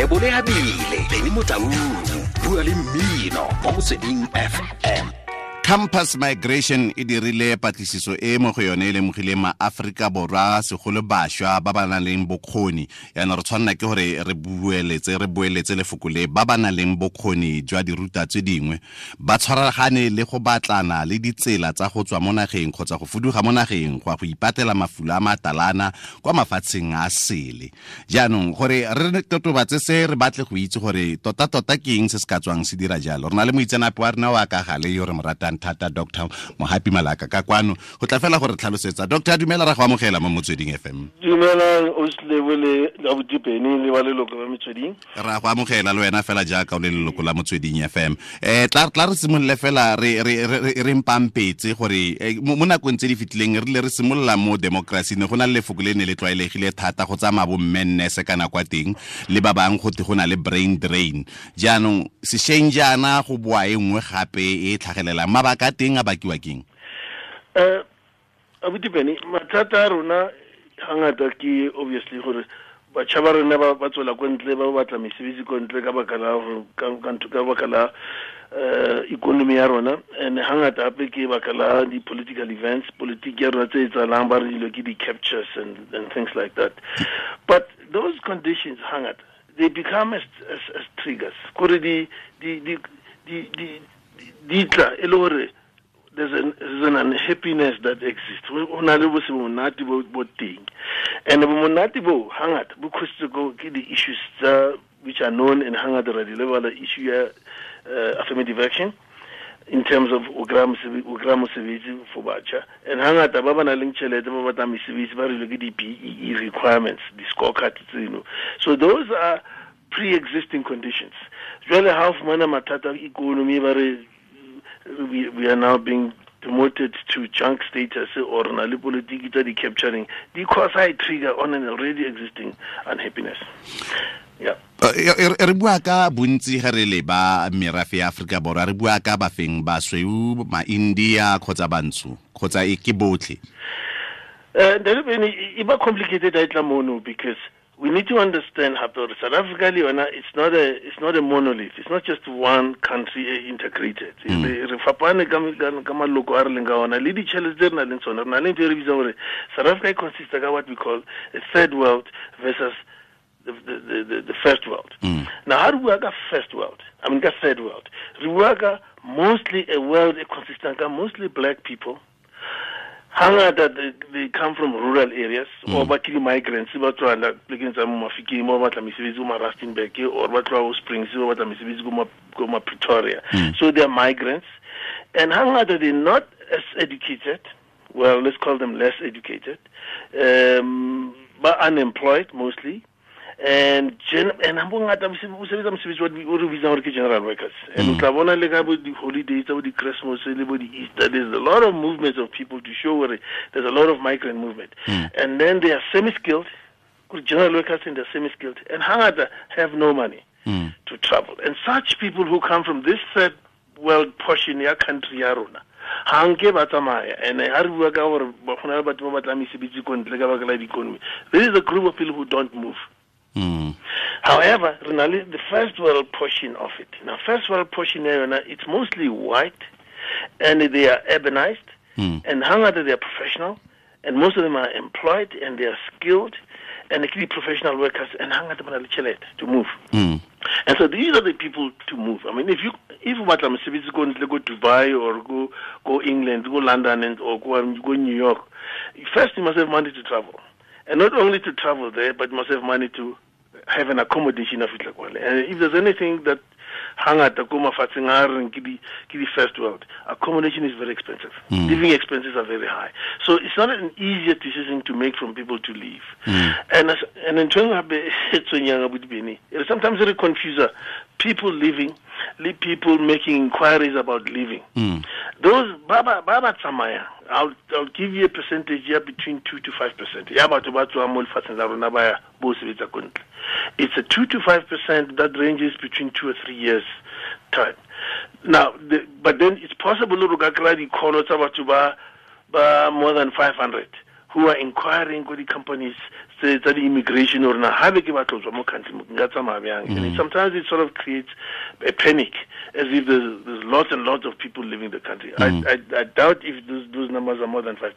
lebolegadile beny motaung bua le mmino mo motsweding fm campus migration e dirile patlisiso e mo go yone e lemogile maaforika borwa segolo bašwa ba ba nang leng bokgoni. Yaanong re tshwanela ke gore re bueletse re boeletse lefoko le ba ba nang leng bokgoni jwa diruta tse dingwe. Ba tshwaragane le go batlana le ditsela tsa go tswa mo nageng kgotsa go fuduga mo nageng go ya go ipatela mafulo a matalana kwa mafatsheng a sele. Jaanong gore re totobatse se re batle go itse gore tota-tota ke eng se se ka tswang se dira jalo. Re na le moitsenape wa rena wa ka gale yo re mo ratang thata doctor mohapi malaka. Ka kwano go tla fela gore tlhalosetsa. Dr dumela ra go amogela mo motsweding fm dumelang oslebo le le ba leloko ba metsweding ra go amogela le wena fela jaaka o le leloko la motsweding fm um tla re simolole fela re mpampetse gore mo nakong tse di fetileng re le re simolola mo democracy ne go na le lefoko le ne le tlwaelegile thata go tsamaya bo mmennese kana kwa teng le ba bang gote go na le brain drain. Jaanong sešweng jaana go boa e nngwe gape e tlhagelelang mabaka a teng a bakiwa keng um abutipene mathata a rona gangata ke obviously gore batšha ba rona ba tswela ko ntle ba batla mesebetsi ko ntle ka baka la ka baka la um economy ya rona. And hangata gape ke baka la di-political events politiki ya rona tse e tsalang ba re dilo ke di-captures and, and things like that. But those conditions hangata they become as, as, as triggers. Kore di di di di di di tla e le gore there's an, unhappiness that exists. Go na le bo se monate bo teng. And bo monate bo hangata bo khositse ke di-issues tsa which are known and hangata ra di lebala issue ya uh, affirmative action in terms of o kry mosebetsi for batjha. And hangata ba ba na leng tšhelete ba batla mesebetsi ba rile ke di-BEE requirements di-scorecard tseno. So those are pre-existing conditions jwale ha o fumana mathata a economy ba re we, we are now being demoted to junk status or na le politiki tsa di-capturing. Di cause high trigger on an already existing unhappiness. Yeah. Re bua ka bontsi ga re le ba merafe ya aforika borwa re bua ka bafeng basweu maindia kgotsa bantsho kgotsa ke botlhe? Um e ba complicated a e tla mono because we need to understand how South Africa it's not a it's not a monolith. It's not just one country integrated. Re fapane ka maloko a re leng ka ona le ditšhelete tse re na leng tsone re na le ntho e re bitsang gore South Africa consists of what we call a third world versus the, the, the, the first world. Mm. Now, how do we work a first world? I mean, the third world. We work mostly a world consistent of mostly black people hangata they, they come from rural areas mm. or ba ke di-migrants ba tswa plekeng tsa mo mafikeng ba batla mesebetsi ko ma-rustenburg or ba tloa go springs ba batla mesebetsi ko ma-pretoria mm. so they are migrants and hangata they're not as educated well let's call them less educated um, but unemployed mostly and gen and ha bongata o sebetsa mosebetsi o re bitsang gore ke general workers. And o tla bona le ka bo di-holidays tsa bo di-christmas le bo di-easter there's a lot of movements of people to show where there's a lot of migrant movement. Mm. and then they are semi-skilled general workers and they're semi-skilled and hangata have no money mm. to travel. And such people who come from this third world portion ya country ya rona ha nke ba tsamaya. And ha re bua ka gore go na le batho ba batlang mesebetsi ko ntle ka baka la di-economy. There is a group of people who don't move Mm. However, the first world portion of it. Now, first world portion, area, it's mostly white, and they are urbanized, mm. and hangata they are professional, and most of them are employed and they are skilled, and they can be professional workers, and hangata banalichelet to move. Mm. And so these are the people to move. I mean, if you if you want to go go Dubai or go go England, go London, and or go go New York, first you must have money to travel. And not only to travel there, but must have money to have an accommodation of it. And if there's anything that hangata ko mafatsheng a reng ke the first world. Accommodation is very expensive. Mm. living expenses are very high. So it's not an easier decision to make from people to leave. Mm. and and in terms of sometimes very confuse people leaving leave people making inquiries about leaving mm. those baba baba tsamaya. I'll, I'll give you a percentage here between 2 to 5 percent. Ya batho ba tswang mo lefatsheng la rona ba ya bo sebetsa ko ntle it's a 2 to 5 percent that ranges between 2 or 3 years time. Now the, but then it's possible to ka kry di-colo tsa batho ba ba more than 500 who are inquiring with the companies tse tsa di-immigration or na habe ke batlo tswa mo country nka tsamaya bjang? And sometimes it sort of creates a panic as if there's, there's lots and lots of people leaving the country. Mm. I, I, I doubt if those, those numbers are more than 5%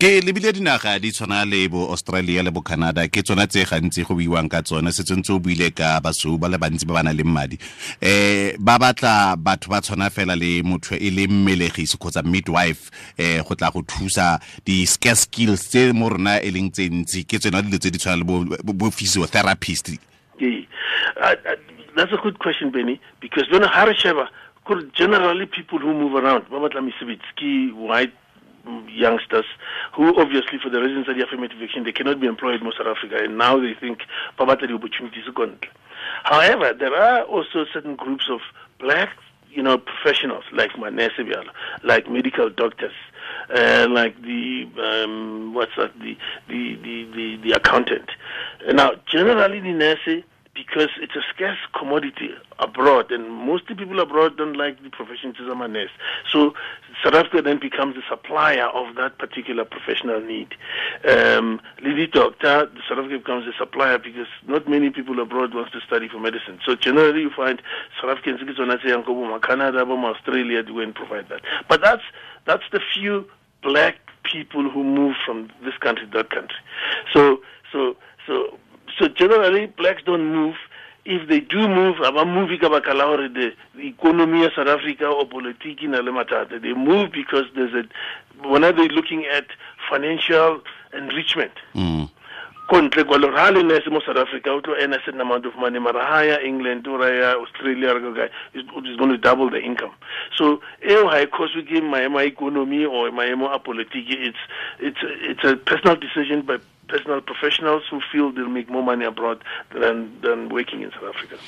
ke lebile dinaga di tshwana le bo australia le bo canada. Ke tsona tse gantsi go biwang ka tsone se tshwanetse o buile ka basweu ba le bantsi ba ba nang le madi eh ba batla batho ba tshwana fela le motho e le mmelegisi kgotsa midwife eh go tla go thusa di-scare skills tse mo rona e leng tsentsi ke ke dilo tse di tshwana le bo- that's a good question, Benny, because when Harisheva, generally people who move around, Babatla Misivitski, white mm, youngsters, who obviously for the reasons of the affirmative action, they cannot be employed in South Africa, and now they think Babata the opportunities. However, there are also certain groups of black you know, professionals like Manese Biala, like medical doctors, uh, like the um, what's that, the the the the, the accountant. Uh, now, generally, the nurse because it's a scarce commodity abroad, and mostly people abroad don't like the profession to a nurse. So South Africa then becomes the supplier of that particular professional need. Um, Lady Doctor, South Africa becomes the supplier because not many people abroad wants to study for medicine. So generally, you find South Africans Canada, Australia to go and provide that. But that's that's the few black people who move from this country to that country. So so so so generally blacks don't move if they do move aba move ka baka la hore the economy of South Africa or politiki na le they move because there's a when are they looking at financial enrichment mm. Kontle kwa lore ha le nurse mo South Africa o tlo earn a certain amount of money mara ha ya England or ya Australia or guy is going to double the income. So eo ha e cause ke maemo a economy or maemo a politiki it's it's it's a personal decision by personal professionals who feel they'll make more money abroad than than working in South Africa.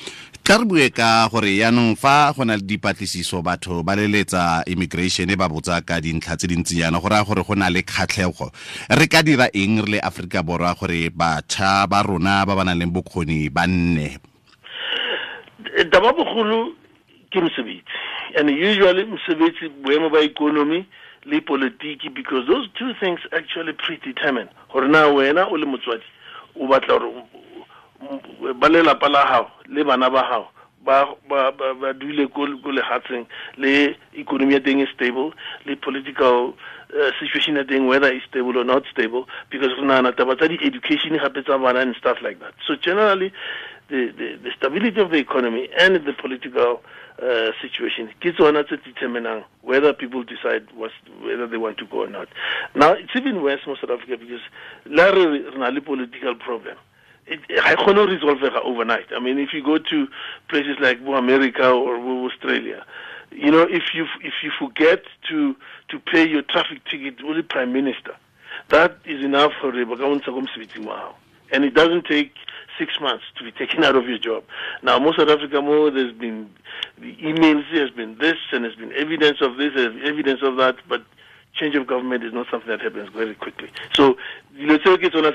Tla re bue ka gore yaanong fa go na le dipatlisiso batho ba leletsa immigration ba botsa ka dintlha tse dintsi yana go raya gore go na le kgatlhego. Re ka dira eng re le aforika borwa gore batšha ba rona ba ba nang leng bokgoni ba nne? Taba bogolo ke mosebetsi and usually mosebetsi boemo ba economy le politiki because those two things actually predetermine gore na wena o le motswadi o batla gore ba lelapa la gago le bana ba gago ba ba ba ba dule ko ko lehatsheng le economy ya teng is stable le political uh, situation ya teng whether is stable or not stable because re nagana taba tsa di-education gape tsa bana and stuff like that. So generally the, the, the stability of the economy and the political uh, situation ke tsona tse whether people decide what's, whether they want to go or not. Now it's even worse mo south africa because la re re le political problem. It, I cannot resolve it overnight. I mean, if you go to places like America or Australia, you know, if you if you forget to to pay your traffic ticket to the prime minister, that is enough for the government to come and it doesn't take six months to be taken out of your job. Now, most South Africa, more there's been the emails, there's been this, and there's been evidence of this, there's evidence of that, but change of government is not something that happens very quickly. So, dilo tseo ke tsona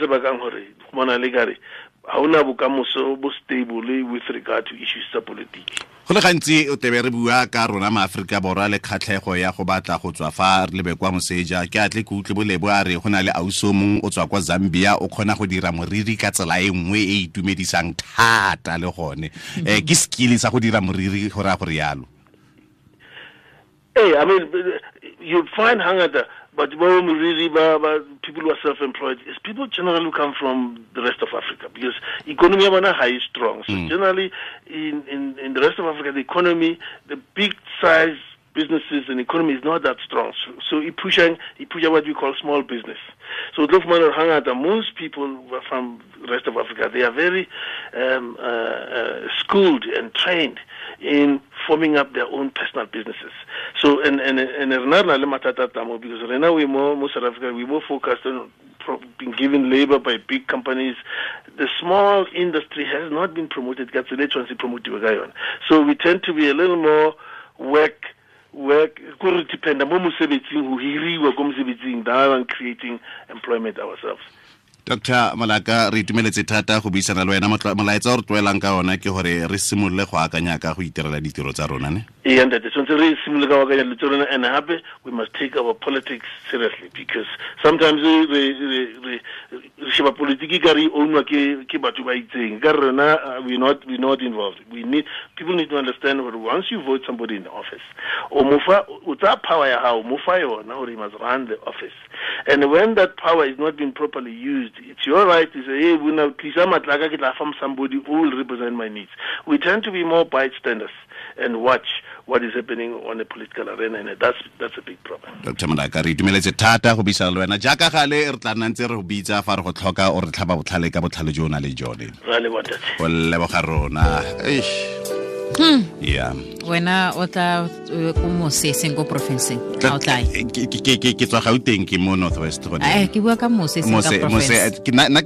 stable with regard to issues tsa politiki go le gantsi o tebe re bua ka rona maaforika borwa le kgatlhego ya go batla go tswa fa re lebe kwa moseja. Ke atle ke utlwe bolebo a re go na le auso mong o tswa kwa zambia o kgona go dira moriri ka tsela e nngwe e itumedisang thata le gone. Um ke skill sa go dira moriri go raya gore yalo. Hey, I mean, you find hangata, but really, people who are self-employed is people generally who come from the rest of Africa because economy is strong. So Mm. generally, in, in in the rest of Africa, the economy, the big size businesses and economy is not that strong. So, so it pushing it pushing what we call small business. So look, hangata, most people from the rest of Africa, they are very um, uh, uh, schooled and trained in forming up their own personal businesses. So, and and and Renana Lematata Tamo, because right now we more most South Africa, we more focused on being given labor by big companies. The small industry has not been promoted. So we tend to be a little more work work ko re dependa mo mosebetsing go hiriwa ko mosebetsing creating employment ourselves dr malaka re itumeletse thata go buisana le wena. Molaetsa o re tloelang ka ona ke gore re simolole go akanya ka go itirela ditiro tsa rona ne? Re simolole ka wakanya dilo tse rona and we must take our politics seriously because sometimes re sheba politiki ka re ownwa ke batho ba itseng. Ka uh, we not we not involved. We need people need to understand that once you vote somebody in office o mofa o power ya hao mofa yona he must run the office. And when that power is not being properly used it's your right to say hey bona tlisa matlaka ke tla fa somebody who will represent my needs. We tend to be more bystanders and watch what is happening on the political arena and that's that's a big problem. Dr. Malaka re itumeletse thata go buisana le wena. Jaaka gale re tla nna ntse re go bitsa fa re go tlhoka o re tlhaba botlhale ka botlhale jo o na le jone. Ra le botate go leboga rona. Eish yeah. Wena o tla eh, ko moseseng ko porofenseng ga o tlae Ke- tswa gauteng ke mo northwest gone Eh, ke bua ka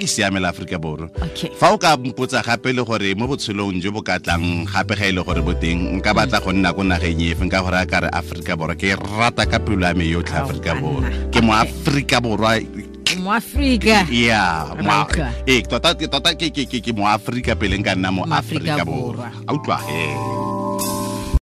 siamela aforika borwa. Fa o ka mpotsa gape le gore mo botshelong jo bo ka tlang gape ga e le gore bo teng nka batla go nna ko nageng efe nka gore a kare aforika borwa ke rata ka pelo ya me yotlhe aforika borwa. ke mo aforika borwa moaforika ya Ra utlwa. ee tota ke tota ke ke- ke- ke mo aforika pele nka nna mo Mo-Afrika aforika borwa Borwa. a utlwa he